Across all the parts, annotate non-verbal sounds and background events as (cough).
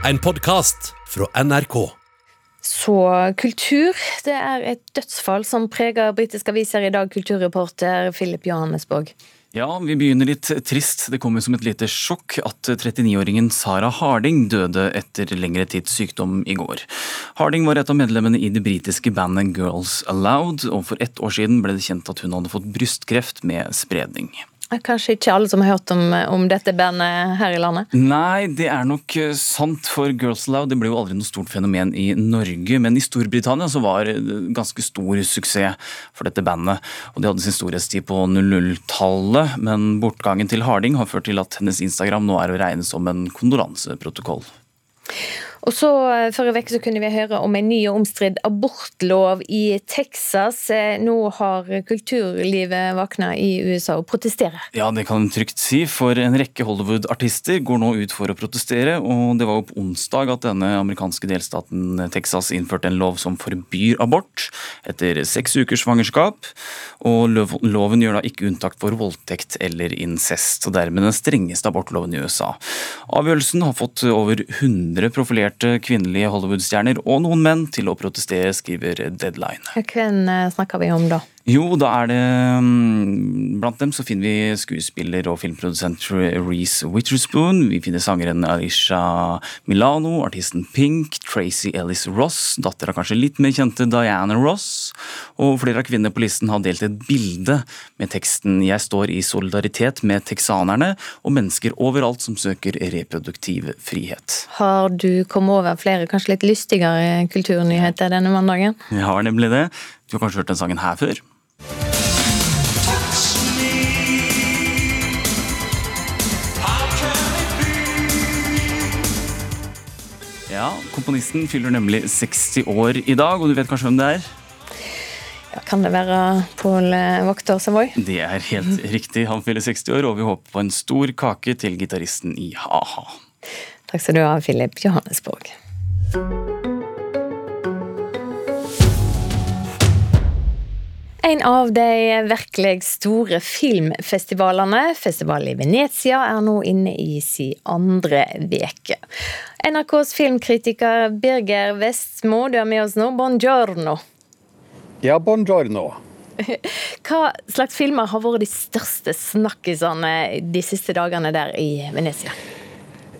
En podkast fra NRK. Så kultur, det er et dødsfall som preger britiske aviser i dag, kulturreporter Philip Johannesborg. Ja, vi begynner litt trist. Det kommer som et lite sjokk at 39-åringen Sara Harding døde etter lengre tids sykdom i går. Harding var et av medlemmene i det britiske bandet Girls Aloud, og for ett år siden ble det kjent at hun hadde fått brystkreft med spredning. Kanskje ikke alle som har hørt om, om, dette bandet her i landet? Nei, det er nok eh, sant, for Girls Aloud det ble jo aldri noe stort fenomen i Norge. Men i Storbritannia så var det ganske stor suksess for dette bandet. Og de hadde sin storhetstid på 00-tallet, men bortgangen til Harding har ført til at hennes Instagram nå er å regne som en kondolanseprotokoll. Og så eh, Forrige uke kunne vi høre om en ny og omstridt abortlov i Texas. Eh, nå har kulturlivet våkna i USA og protesterer. Ja, det kan en trygt si, for en rekke Hollywood-artister går nå ut for å protestere. og Det var jo på onsdag at denne amerikanske delstaten Texas innførte en lov som forbyr abort etter seks ukers svangerskap. Og loven gjør da ikke unntak for voldtekt eller incest, og dermed den strengeste abortloven i USA. Avgjørelsen har fått over 100 profilerte profilerte kvinnelige Hollywood-stjerner og noen menn til å protestere, skriver Deadline. Hvem eh, snakker vi om da? Jo, da er det mm, Blant dem så finner vi skuespiller og filmprodusent Reece Witherspoon. Vi finner sangeren Alisha Milano, artisten Pink, Tracy Ellis Ross, datter av kanskje litt mer kjente Diana Ross. Og flere av kvinnene på listen har delt et bilde med teksten 'Jeg står i solidaritet med texanerne' og mennesker overalt som søker reproduktiv frihet. Har du kommet over flere kanskje litt lystigere kulturnyheter denne mandagen? Jeg har nemlig det. Du har kanskje hørt den sangen her før? Ja, Komponisten fyller nemlig 60 år i dag, og du vet kanskje hvem det er? Ja, kan det være Pål Vokter Savoy? Det er helt riktig. Han fyller 60 år, og vi håper på en stor kake til gitaristen i ha-ha. Takk skal du ha, Philip Johannesborg. En av de virkelig store filmfestivalene, festivalen i Venezia, er nå inne i sin andre uke. NRKs filmkritiker Birger Vestmo, du er med oss nå. Buongiorno. Ja, buongiorno. (laughs) Hva slags filmer har vært de største snakkisene de siste dagene der i Venezia?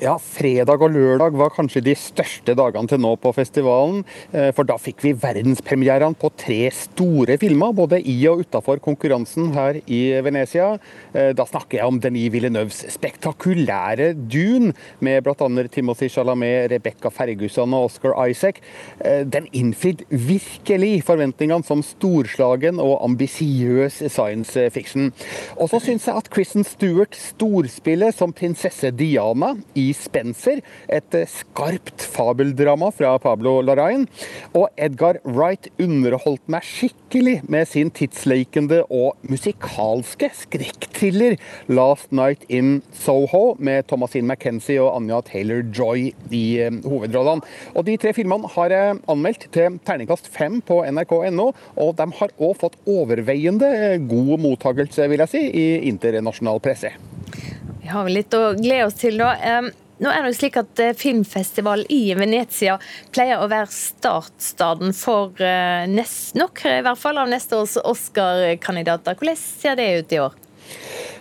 Ja, Fredag og lørdag var kanskje de største dagene til nå på festivalen. Eh, for da fikk vi verdenspremierene på tre store filmer, både i og utafor konkurransen her i Venezia. Eh, da snakker jeg om Denis Villeneuves spektakulære Dune, med bl.a. Timothy Chalamet, Rebecca Ferguson og Oscar Isaac. Eh, den innfridde virkelig forventningene som storslagen og ambisiøs science fiction. Og så syns jeg at Kristen Stewart storspiller som prinsesse Diana i Spencer, et eh, skarpt fabeldrama fra Pablo Larain. Og Edgar Wright underholdt meg skikkelig med sin tidsleikende og musikalske skrekkthriller 'Last Night in Soho', med Thomasine McKenzie og Anja Taylor-Joy i uh, hovedrollene. Og De tre filmene har jeg anmeldt til terningkast fem på nrk.no, og de har òg fått overveiende eh, god mottagelse, vil jeg si, i internasjonal presse. Vi har vel litt å glede oss til, da. Nå er det jo slik at eh, Filmfestival i Venezia pleier å være startstaden for eh, nest, nok i hvert fall av neste års Oscar-kandidater. Hvordan ser det ut i år?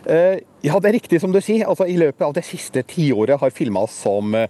Uh, ja, det er riktig som du sier. Altså, I løpet av det siste tiåret har filmer som uh,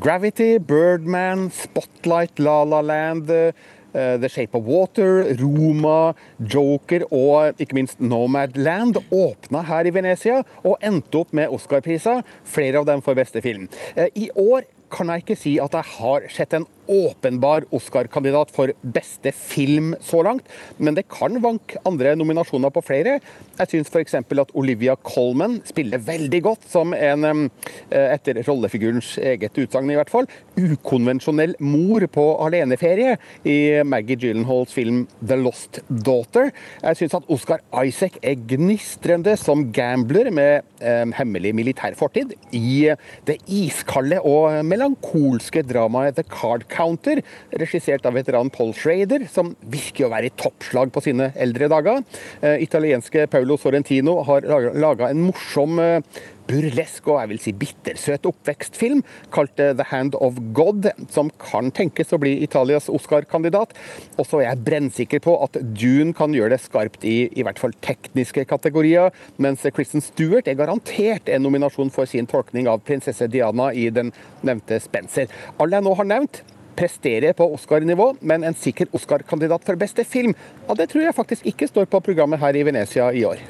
Gravity, Birdman, Spotlight, La La Land uh, The Shape of Water, Roma, Joker og ikke minst Nomadland åpna her i Venezia og endte opp med Oscar-priser, flere av dem for beste film. I år kan jeg ikke si at jeg har sett en åpenbar Oscar-kandidat for beste film så langt, men det kan vanke andre nominasjoner på flere. Jeg syns f.eks. at Olivia Colman spiller veldig godt som en, etter rollefigurens eget utsagn i hvert fall, ukonvensjonell mor på aleneferie i Maggie Gyllenhaals film 'The Lost Daughter'. Jeg syns at Oscar Isaac er gnistrende som gambler med eh, hemmelig militær fortid i det iskalde og melankolske dramaet 'The Card Count' Counter, regissert av veteranen Paul Schrader, som virker å være i toppslag på sine eldre dager. Eh, italienske Paulo Sorrentino har laga en morsom eh, burlesk og jeg vil si bittersøt oppvekstfilm kalt The Hand of God, som kan tenkes å bli Italias Oscar-kandidat. Og så er jeg brennsikker på at Dune kan gjøre det skarpt i i hvert fall tekniske kategorier, mens Kristen Stewart er garantert en nominasjon for sin tolkning av prinsesse Diana i den nevnte Spencer. Alle jeg nå har nevnt, presterer på Oscar-nivå, men en sikker Oscar-kandidat for beste film, ja, det tror jeg faktisk ikke står på programmet her i Venezia i år.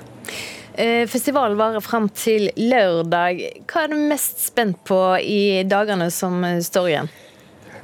Eh, festivalen varer fram til lørdag. Hva er du mest spent på i dagene som står igjen?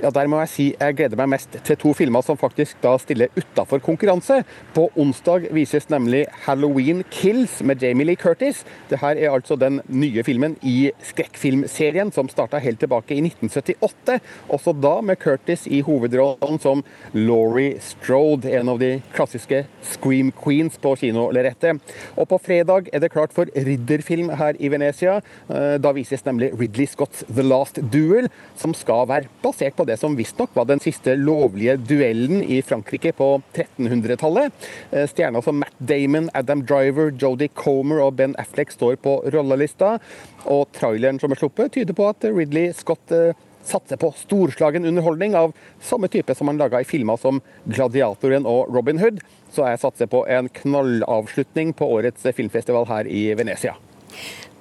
Ja, Der må jeg si jeg gleder meg mest til to filmer som faktisk da stiller utafor konkurranse. På onsdag vises nemlig 'Halloween Kills' med Jamie Lee Curtis. Dette er altså den nye filmen i skrekkfilmserien som starta helt tilbake i 1978. Også da med Curtis i hovedrollen som Laurie Strode, en av de klassiske Scream Queens på kinolerretet. Og på fredag er det klart for ridderfilm her i Venezia. Eh, da vises nemlig Ridley Scotts 'The Last Duel', som skal være basert på det som visstnok var den siste lovlige duellen i Frankrike på 1300-tallet. Eh, stjerner som Matt Damon, Adam Driver, Jodie Comer og Ben Affleck står på rollelista. Og traileren som er sluppet, tyder på at Ridley Scott eh, satser på storslagen underholdning av samme type som han laga i filmer som 'Gladiatoren' og 'Robin Hood'. Så jeg satser på en knallavslutning på årets filmfestival her i Venezia.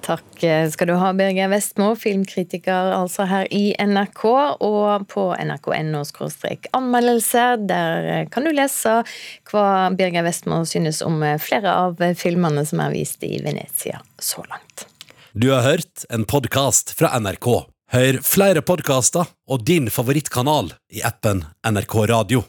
Takk skal du ha, Birger Vestmo, filmkritiker altså her i NRK, og på nrk.no anmeldelser. Der kan du lese hva Birger Vestmo synes om flere av filmene som er vist i Venezia så langt. Du har hørt en podkast fra NRK. Hør flere podkaster og din favorittkanal i appen NRK Radio.